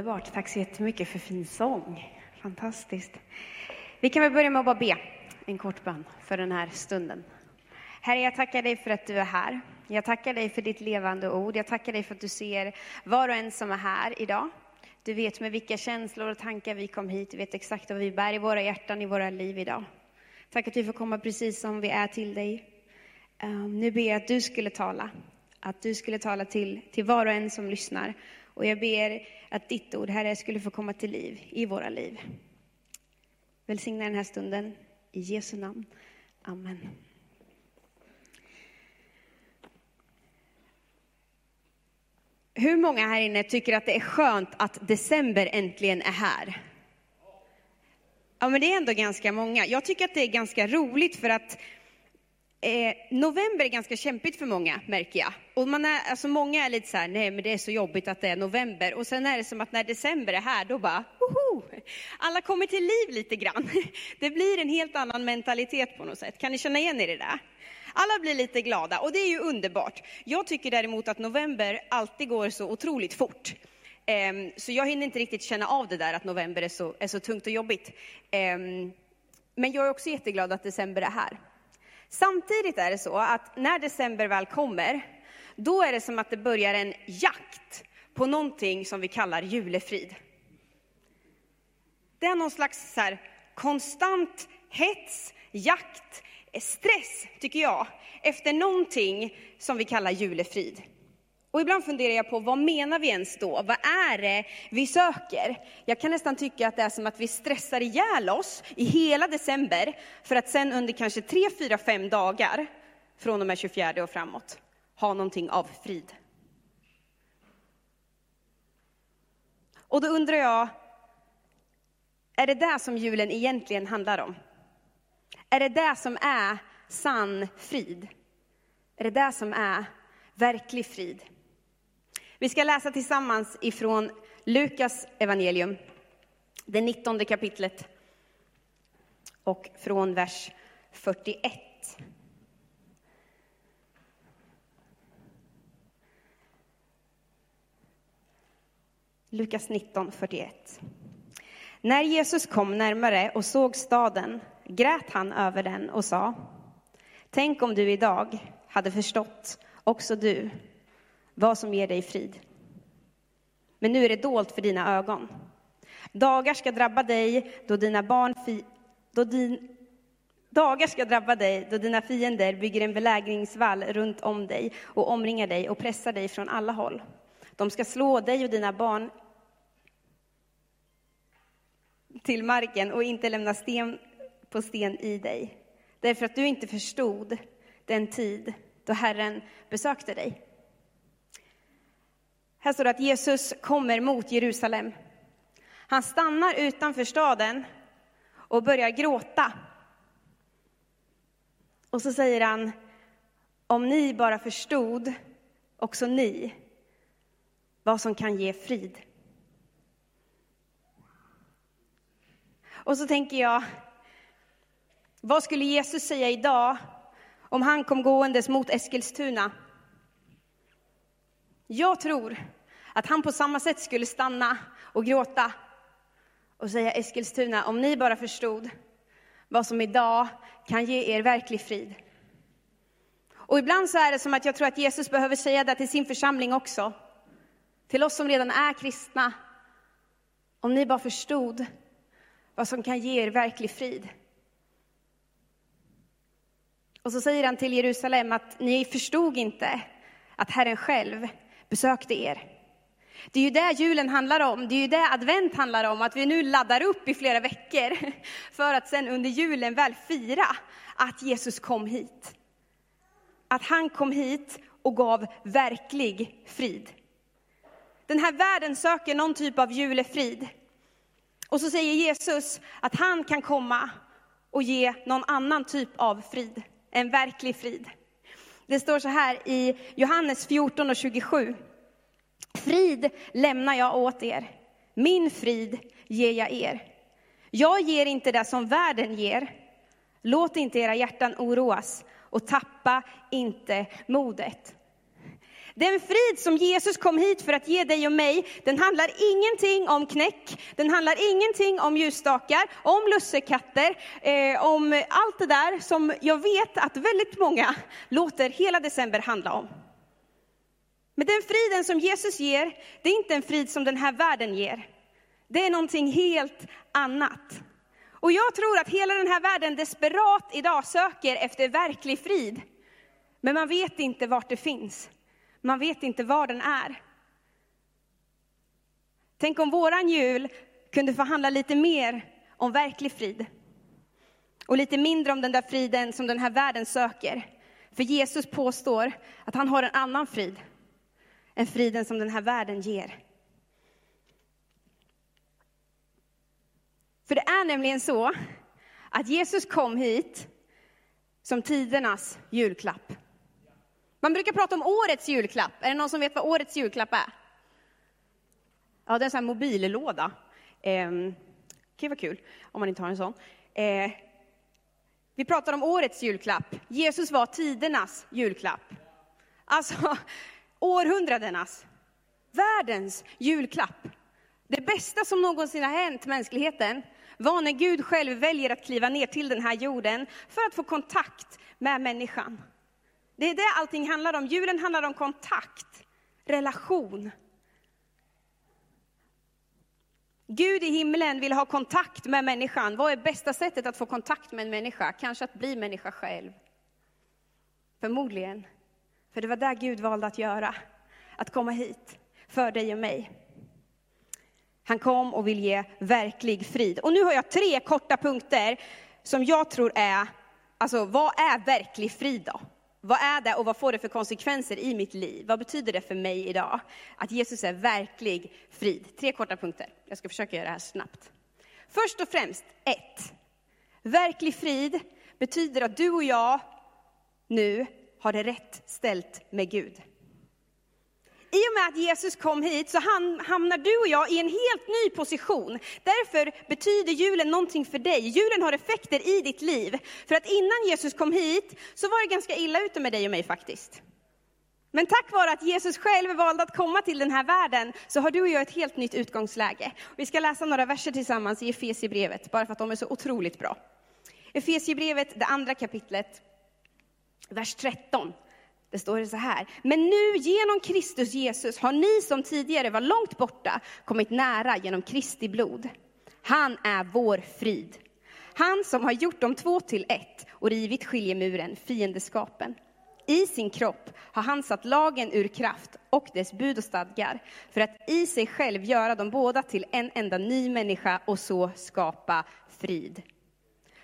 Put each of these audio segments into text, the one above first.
Underbart. Tack så jättemycket för fin sång. Fantastiskt. Vi kan väl börja med att bara be en kort bön för den här stunden. Herre, jag tackar dig för att du är här. Jag tackar dig för ditt levande ord. Jag tackar dig för att du ser var och en som är här idag. Du vet med vilka känslor och tankar vi kom hit. Du vet exakt vad vi bär i våra hjärtan, i våra liv idag. Tack att vi får komma precis som vi är till dig. Ehm, nu ber jag att du skulle tala. Att du skulle tala till, till var och en som lyssnar. Och jag ber att ditt ord, Herre, skulle få komma till liv i våra liv. Välsigna den här stunden. I Jesu namn. Amen. Hur många här inne tycker att det är skönt att december äntligen är här? Ja, men det är ändå ganska många. Jag tycker att det är ganska roligt för att Eh, november är ganska kämpigt för många, märker jag. Och man är, alltså många är lite så här, nej men det är så jobbigt att det är november. Och sen är det som att när december är här, då bara, woho! Alla kommer till liv lite grann. Det blir en helt annan mentalitet på något sätt. Kan ni känna igen er i det? Alla blir lite glada och det är ju underbart. Jag tycker däremot att november alltid går så otroligt fort. Eh, så jag hinner inte riktigt känna av det där att november är så, är så tungt och jobbigt. Eh, men jag är också jätteglad att december är här. Samtidigt är det så att när december väl kommer, då är det som att det börjar en jakt på någonting som vi kallar julefrid. Det är någon slags så här, konstant hets, jakt, stress, tycker jag, efter någonting som vi kallar julefrid. Och ibland funderar jag på vad menar vi ens då? Vad är det vi söker? Jag kan nästan tycka att det är som att vi stressar ihjäl oss i hela december för att sen under kanske tre, fyra, fem dagar från och med 24 och framåt ha någonting av frid. Och då undrar jag, är det det som julen egentligen handlar om? Är det det som är sann frid? Är det det som är verklig frid? Vi ska läsa tillsammans ifrån Lukas evangelium, det 19 kapitlet och från vers 41. Lukas 19, 41. När Jesus kom närmare och såg staden grät han över den och sa Tänk om du idag hade förstått, också du, vad som ger dig frid. Men nu är det dolt för dina ögon. Dagar ska drabba dig då dina barn fi, då din, Dagar ska drabba dig då dina fiender bygger en belägringsvall runt om dig och omringar dig och pressar dig från alla håll. De ska slå dig och dina barn till marken och inte lämna sten på sten i dig, därför att du inte förstod den tid då Herren besökte dig. Här står det att Jesus kommer mot Jerusalem. Han stannar utanför staden och börjar gråta. Och så säger han, om ni bara förstod, också ni, vad som kan ge frid. Och så tänker jag, vad skulle Jesus säga idag om han kom gåendes mot Eskilstuna? Jag tror att han på samma sätt skulle stanna och gråta och säga Eskilstuna, om ni bara förstod vad som idag kan ge er verklig frid. Och ibland så är det som att jag tror att Jesus behöver säga det till sin församling också. Till oss som redan är kristna. Om ni bara förstod vad som kan ge er verklig frid. Och så säger han till Jerusalem att ni förstod inte att Herren själv besökte er. Det är ju det julen handlar om, det är ju det advent handlar om, att vi nu laddar upp i flera veckor för att sen under julen väl fira att Jesus kom hit. Att han kom hit och gav verklig frid. Den här världen söker någon typ av julefrid. Och så säger Jesus att han kan komma och ge någon annan typ av frid, en verklig frid. Det står så här i Johannes 14 och 27. Frid lämnar jag åt er, min frid ger jag er. Jag ger inte det som världen ger. Låt inte era hjärtan oroas och tappa inte modet. Den frid som Jesus kom hit för att ge dig och mig, den handlar ingenting om knäck, den handlar ingenting om ljusstakar, om lussekatter, eh, om allt det där som jag vet att väldigt många låter hela december handla om. Men den friden som Jesus ger, det är inte en frid som den här världen ger. Det är någonting helt annat. Och jag tror att hela den här världen desperat idag söker efter verklig frid. Men man vet inte vart det finns. Man vet inte var den är. Tänk om våran jul kunde få handla lite mer om verklig frid. Och lite mindre om den där friden som den här världen söker. För Jesus påstår att han har en annan frid än friden som den här världen ger. För det är nämligen så att Jesus kom hit som tidernas julklapp. Man brukar prata om årets julklapp. Är det någon som vet vad årets julklapp är? Ja, det är en sån här mobillåda. Eh, ju vara kul om man inte har en sån. Eh, vi pratar om årets julklapp. Jesus var tidernas julklapp. Alltså, århundradenas, världens julklapp. Det bästa som någonsin har hänt mänskligheten var när Gud själv väljer att kliva ner till den här jorden för att få kontakt med människan. Det är det allting handlar om. Julen handlar om kontakt, relation. Gud i himlen vill ha kontakt med människan. Vad är bästa sättet att få kontakt med en människa? Kanske att bli människa själv. Förmodligen. För det var där Gud valde att göra. Att komma hit för dig och mig. Han kom och vill ge verklig frid. Och nu har jag tre korta punkter som jag tror är, alltså vad är verklig frid då? Vad är det och vad får det för konsekvenser i mitt liv? Vad betyder det för mig idag? Att Jesus är verklig frid. Tre korta punkter. Jag ska försöka göra det här snabbt. Först och främst, ett. Verklig frid betyder att du och jag nu har det rätt ställt med Gud. I och med att Jesus kom hit så hamnar du och jag i en helt ny position. Därför betyder julen någonting för dig. Julen har effekter i ditt liv. För att innan Jesus kom hit så var det ganska illa ute med dig och mig faktiskt. Men tack vare att Jesus själv valde att komma till den här världen så har du och jag ett helt nytt utgångsläge. Vi ska läsa några verser tillsammans i Efesiebrevet, bara för att de är så otroligt bra. Efesiebrevet, det andra kapitlet, vers 13. Det står så här. Men nu genom Kristus Jesus har ni som tidigare var långt borta kommit nära genom Kristi blod. Han är vår frid. Han som har gjort de två till ett och rivit skiljemuren, fiendeskapen. I sin kropp har han satt lagen ur kraft och dess bud och stadgar för att i sig själv göra dem båda till en enda ny människa och så skapa frid.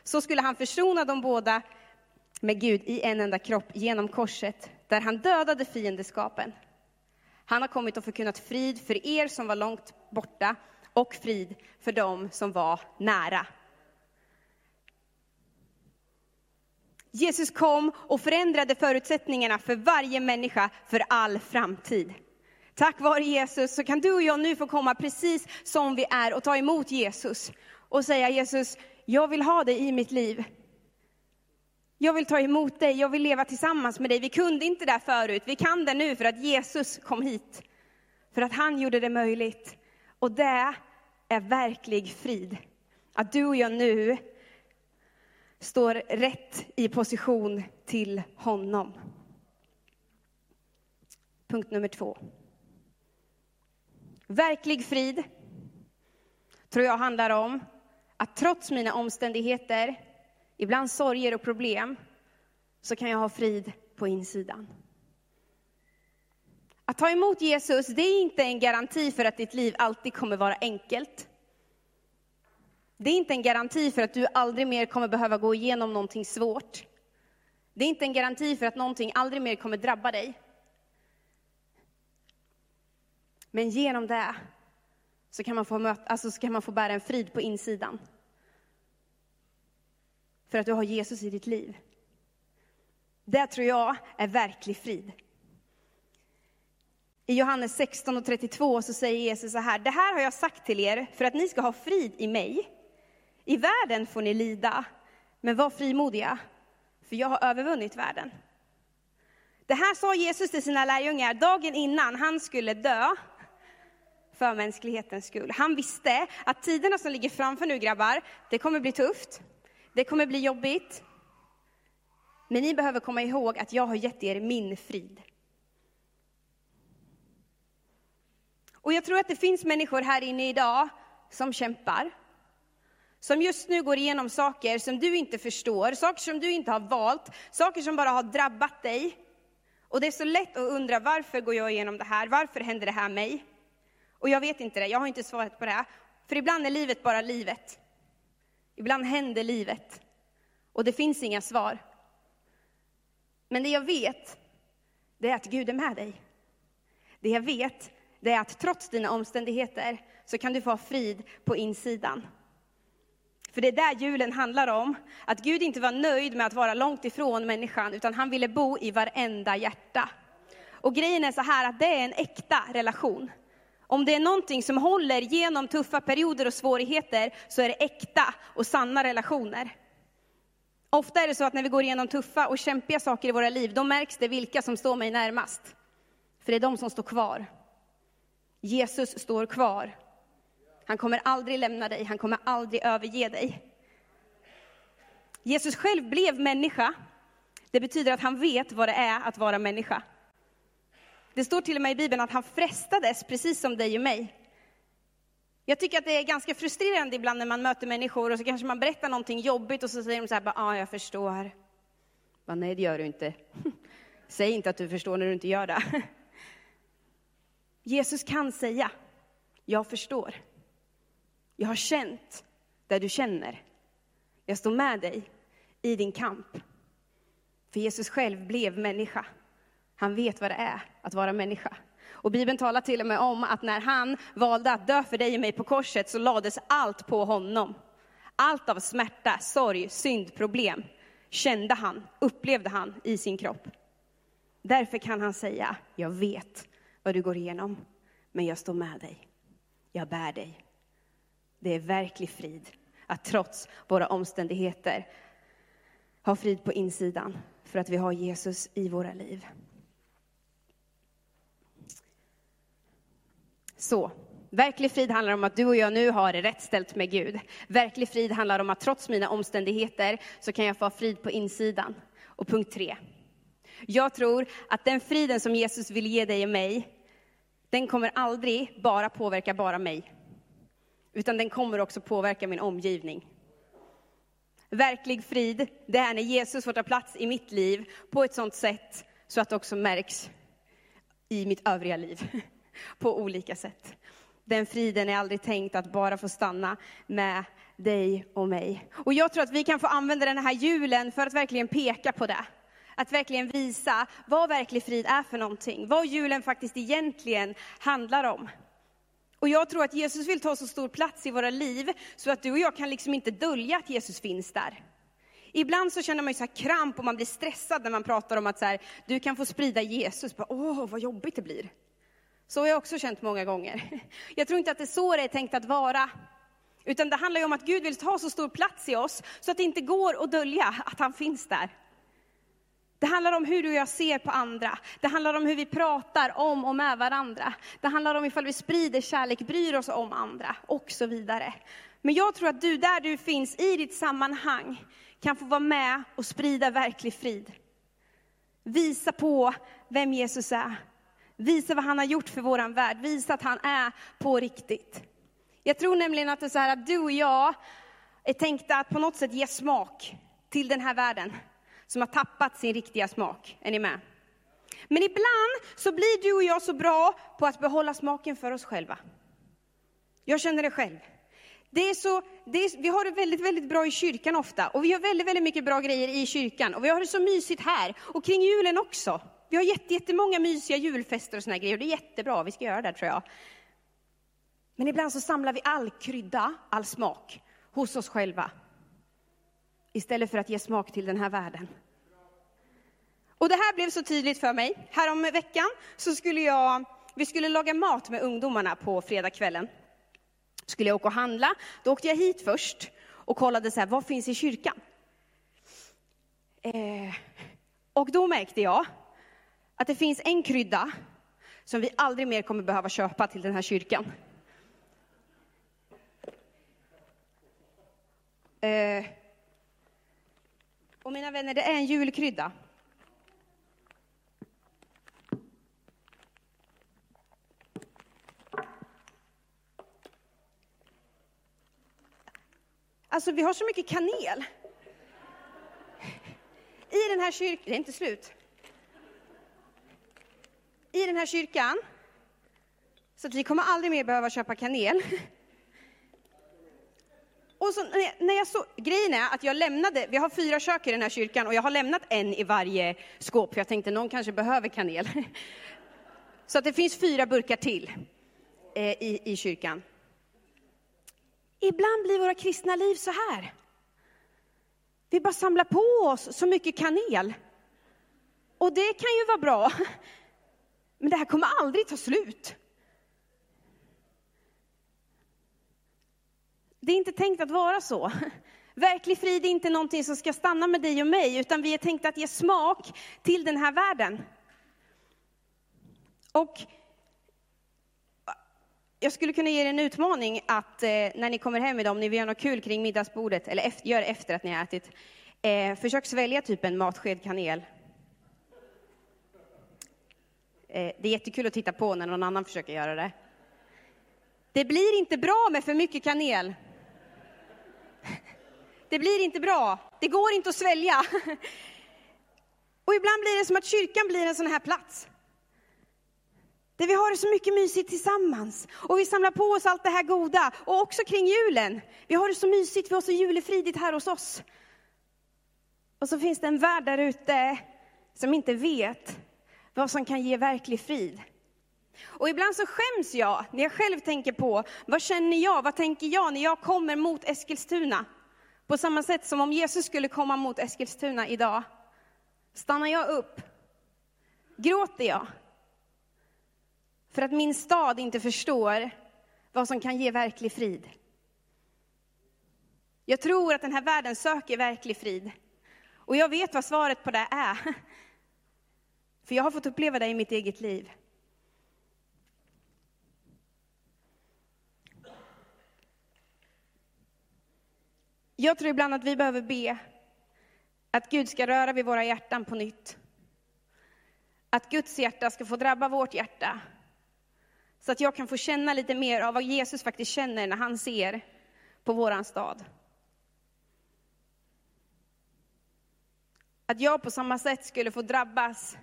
Så skulle han försona dem båda med Gud i en enda kropp genom korset, där han dödade fiendeskapen. Han har kommit och förkunnat frid för er som var långt borta och frid för dem som var nära. Jesus kom och förändrade förutsättningarna för varje människa för all framtid. Tack vare Jesus så kan du och jag nu få komma precis som vi är och ta emot Jesus och säga Jesus, jag vill ha dig i mitt liv. Jag vill ta emot dig, jag vill leva tillsammans med dig. Vi kunde inte det förut, vi kan det nu för att Jesus kom hit. För att han gjorde det möjligt. Och det är verklig frid. Att du och jag nu står rätt i position till honom. Punkt nummer två. Verklig frid tror jag handlar om att trots mina omständigheter ibland sorger och problem, så kan jag ha frid på insidan. Att ta emot Jesus, det är inte en garanti för att ditt liv alltid kommer vara enkelt. Det är inte en garanti för att du aldrig mer kommer behöva gå igenom någonting svårt. Det är inte en garanti för att någonting aldrig mer kommer drabba dig. Men genom det så kan man få, möta, alltså så kan man få bära en frid på insidan för att du har Jesus i ditt liv. Det tror jag är verklig frid. I Johannes 16 och 32 så säger Jesus så här, det här har jag sagt till er för att ni ska ha frid i mig. I världen får ni lida, men var frimodiga, för jag har övervunnit världen. Det här sa Jesus till sina lärjungar dagen innan han skulle dö för mänsklighetens skull. Han visste att tiderna som ligger framför nu grabbar, det kommer bli tufft, det kommer bli jobbigt. Men ni behöver komma ihåg att jag har gett er min frid. Och jag tror att det finns människor här inne idag som kämpar. Som just nu går igenom saker som du inte förstår, saker som du inte har valt, saker som bara har drabbat dig. Och det är så lätt att undra, varför går jag igenom det här? Varför händer det här mig? Och jag vet inte det, jag har inte svaret på det. För ibland är livet bara livet. Ibland händer livet. Och det finns inga svar. Men det jag vet, det är att Gud är med dig. Det jag vet, det är att trots dina omständigheter så kan du få ha frid på insidan. För det är där julen handlar om, att Gud inte var nöjd med att vara långt ifrån människan, utan han ville bo i varenda hjärta. Och grejen är så här att det är en äkta relation. Om det är någonting som håller genom tuffa perioder och svårigheter, så är det äkta och sanna relationer. Ofta är det så att när vi går igenom tuffa och kämpiga saker i våra liv, då märks det vilka som står mig närmast. För det är de som står kvar. Jesus står kvar. Han kommer aldrig lämna dig, han kommer aldrig överge dig. Jesus själv blev människa. Det betyder att han vet vad det är att vara människa. Det står till och med i Bibeln att han frestades precis som dig och mig. Jag tycker att det är ganska frustrerande ibland när man möter människor och så kanske man berättar någonting jobbigt och så säger de så här, ja ah, jag förstår. Bara, Nej det gör du inte. Säg inte att du förstår när du inte gör det. Jesus kan säga, jag förstår. Jag har känt där du känner. Jag står med dig i din kamp. För Jesus själv blev människa. Han vet vad det är att vara människa. Och Bibeln talar till och med om att när han valde att dö för dig och mig på korset så lades allt på honom. Allt av smärta, sorg, synd, problem kände han, upplevde han i sin kropp. Därför kan han säga, jag vet vad du går igenom, men jag står med dig. Jag bär dig. Det är verklig frid att trots våra omständigheter ha frid på insidan för att vi har Jesus i våra liv. Så, verklig frid handlar om att du och jag nu har det rätt ställt med Gud. Verklig frid handlar om att trots mina omständigheter så kan jag få frid på insidan. Och punkt tre. Jag tror att den friden som Jesus vill ge dig och mig, den kommer aldrig bara påverka bara mig. Utan den kommer också påverka min omgivning. Verklig frid, det är när Jesus får ta plats i mitt liv på ett sådant sätt så att det också märks i mitt övriga liv på olika sätt. Den friden är aldrig tänkt att bara få stanna med dig och mig. Och jag tror att vi kan få använda den här julen för att verkligen peka på det. Att verkligen visa vad verklig frid är för någonting, vad julen faktiskt egentligen handlar om. Och jag tror att Jesus vill ta så stor plats i våra liv, så att du och jag kan liksom inte dölja att Jesus finns där. Ibland så känner man ju så kramp och man blir stressad när man pratar om att så här, du kan få sprida Jesus. Åh, vad jobbigt det blir. Så har jag också känt många gånger. Jag tror inte att det är så det är tänkt att vara. Utan det handlar ju om att Gud vill ta så stor plats i oss, så att det inte går att dölja att han finns där. Det handlar om hur du och jag ser på andra. Det handlar om hur vi pratar om och med varandra. Det handlar om ifall vi sprider kärlek, bryr oss om andra och så vidare. Men jag tror att du, där du finns i ditt sammanhang, kan få vara med och sprida verklig frid. Visa på vem Jesus är. Visa vad han har gjort för våran värld. Visa att han är på riktigt. Jag tror nämligen att det är så här att du och jag är tänkta att på något sätt ge smak till den här världen som har tappat sin riktiga smak. Är ni med? Men ibland så blir du och jag så bra på att behålla smaken för oss själva. Jag känner det själv. Det är så, det är, vi har det väldigt, väldigt bra i kyrkan ofta. Och vi har väldigt, väldigt mycket bra grejer i kyrkan. Och vi har det så mysigt här. Och kring julen också. Vi har jättemånga mysiga julfester och såna grejer. Och det är jättebra, vi ska göra det tror jag. Men ibland så samlar vi all krydda, all smak, hos oss själva istället för att ge smak till den här världen. Och det här blev så tydligt för mig. Härom veckan så skulle jag, vi skulle laga mat med ungdomarna på fredagskvällen. Skulle jag åka och handla, då åkte jag hit först och kollade så här, vad finns i kyrkan? Eh, och då märkte jag att det finns en krydda som vi aldrig mer kommer behöva köpa till den här kyrkan. Eh, och mina vänner, det är en julkrydda. Alltså, vi har så mycket kanel. I den här kyrkan, det är inte slut. I den här kyrkan, så att vi kommer aldrig mer behöva köpa kanel. Och så, när jag så, grejen är att jag lämnade, vi har fyra kök i den här kyrkan och jag har lämnat en i varje skåp, för jag tänkte någon kanske behöver kanel. Så att det finns fyra burkar till eh, i, i kyrkan. Ibland blir våra kristna liv så här. Vi bara samlar på oss så mycket kanel. Och det kan ju vara bra. Men det här kommer aldrig ta slut. Det är inte tänkt att vara så. Verklig frid är inte någonting som ska stanna med dig och mig, utan vi är tänkta att ge smak till den här världen. Och jag skulle kunna ge er en utmaning att eh, när ni kommer hem idag, om ni vill göra något kul kring middagsbordet, eller efter, gör efter att ni har ätit, eh, försök svälja typ en matsked kanel. Eh, det är jättekul att titta på när någon annan försöker göra det. Det blir inte bra med för mycket kanel. Det blir inte bra. Det går inte att svälja. Och ibland blir det som att kyrkan blir en sån här plats. Där vi har det så mycket mysigt tillsammans. Och vi samlar på oss allt det här goda. Och också kring julen. Vi har det så mysigt, vi har så julefridigt här hos oss. Och så finns det en värld där ute som inte vet vad som kan ge verklig frid. Och ibland så skäms jag när jag själv tänker på, vad känner jag, vad tänker jag när jag kommer mot Eskilstuna? På samma sätt som om Jesus skulle komma mot Eskilstuna idag. Stannar jag upp? Gråter jag? För att min stad inte förstår vad som kan ge verklig frid. Jag tror att den här världen söker verklig frid. Och jag vet vad svaret på det är. För jag har fått uppleva det i mitt eget liv. Jag tror ibland att vi behöver be att Gud ska röra vid våra hjärtan på nytt. Att Guds hjärta ska få drabba vårt hjärta. Så att jag kan få känna lite mer av vad Jesus faktiskt känner när han ser på våran stad. Att jag på samma sätt skulle få drabbas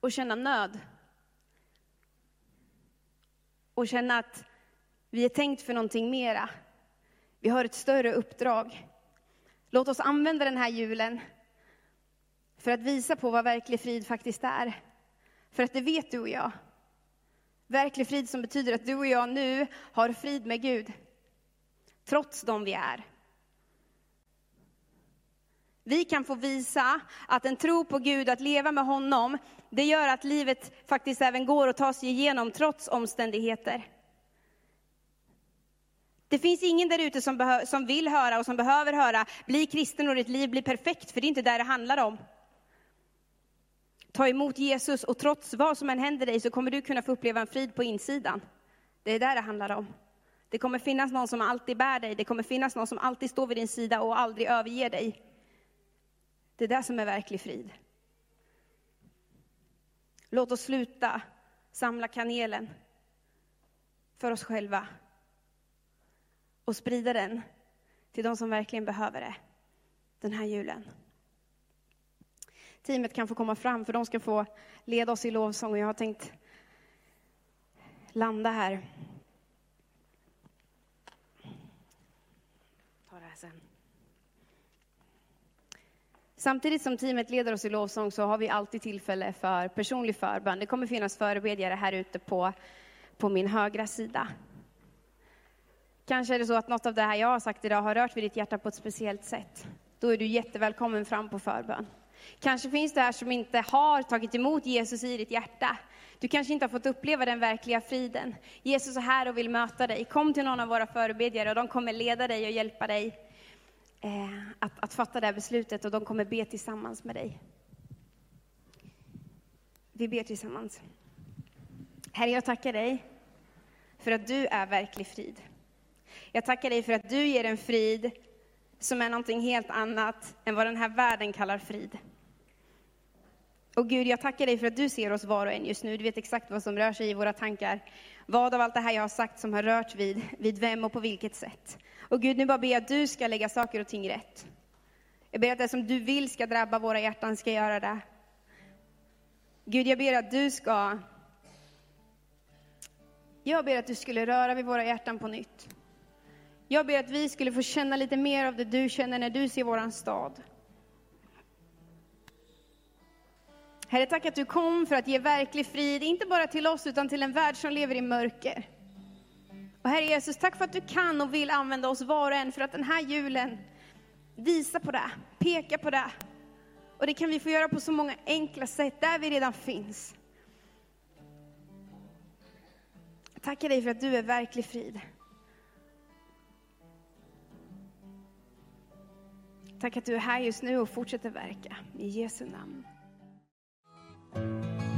och känna nöd. Och känna att vi är tänkt för någonting mera. Vi har ett större uppdrag. Låt oss använda den här julen för att visa på vad verklig frid faktiskt är. För att det vet du och jag. Verklig frid som betyder att du och jag nu har frid med Gud. Trots dem vi är. Vi kan få visa att en tro på Gud, att leva med honom, det gör att livet faktiskt även går att ta sig igenom trots omständigheter. Det finns ingen där ute som, som vill höra och som behöver höra, bli kristen och ditt liv blir perfekt, för det är inte där det handlar om. Ta emot Jesus och trots vad som än händer dig så kommer du kunna få uppleva en frid på insidan. Det är där det handlar om. Det kommer finnas någon som alltid bär dig, det kommer finnas någon som alltid står vid din sida och aldrig överger dig. Det är det som är verklig frid. Låt oss sluta samla kanelen för oss själva och sprida den till de som verkligen behöver det den här julen. Teamet kan få komma fram för de ska få leda oss i lovsång och jag har tänkt landa här. Ta det här sen. Samtidigt som teamet leder oss i lovsång så har vi alltid tillfälle för personlig förbön. Det kommer finnas förebedjare här ute på, på min högra sida. Kanske är det så att något av det här jag har sagt idag har rört vid ditt hjärta på ett speciellt sätt. Då är du jättevälkommen fram på förbön. Kanske finns det här som inte har tagit emot Jesus i ditt hjärta. Du kanske inte har fått uppleva den verkliga friden. Jesus är här och vill möta dig. Kom till någon av våra förebedjare och de kommer leda dig och hjälpa dig Eh, att, att fatta det här beslutet och de kommer be tillsammans med dig. Vi ber tillsammans. Herre, jag tackar dig för att du är verklig frid. Jag tackar dig för att du ger en frid som är någonting helt annat än vad den här världen kallar frid. Och Gud, jag tackar dig för att du ser oss var och en just nu. Du vet exakt vad som rör sig i våra tankar. Vad av allt det här jag har sagt som har rört vid, vid vem och på vilket sätt. Och Gud, nu bara ber jag att du ska lägga saker och ting rätt. Jag ber att det som du vill ska drabba våra hjärtan ska göra det. Gud, jag ber att du ska... Jag ber att du skulle röra vid våra hjärtan på nytt. Jag ber att vi skulle få känna lite mer av det du känner när du ser våran stad. Herre, tack att du kom för att ge verklig frid, inte bara till oss utan till en värld som lever i mörker. Och Herre Jesus, tack för att du kan och vill använda oss var och en för att den här julen visa på det, peka på det. Och det kan vi få göra på så många enkla sätt, där vi redan finns. Tackar dig för att du är verklig frid. Tack att du är här just nu och fortsätter verka. I Jesu namn.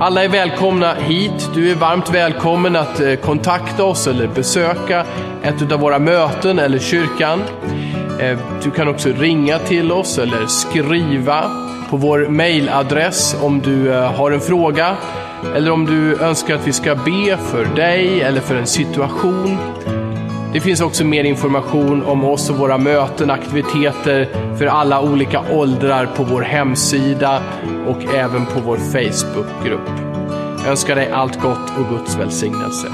Alla är välkomna hit. Du är varmt välkommen att eh, kontakta oss eller besöka ett av våra möten eller kyrkan. Eh, du kan också ringa till oss eller skriva på vår mailadress om du eh, har en fråga eller om du önskar att vi ska be för dig eller för en situation. Det finns också mer information om oss och våra möten, aktiviteter för alla olika åldrar på vår hemsida och även på vår Facebookgrupp. Jag önskar dig allt gott och Guds välsignelse.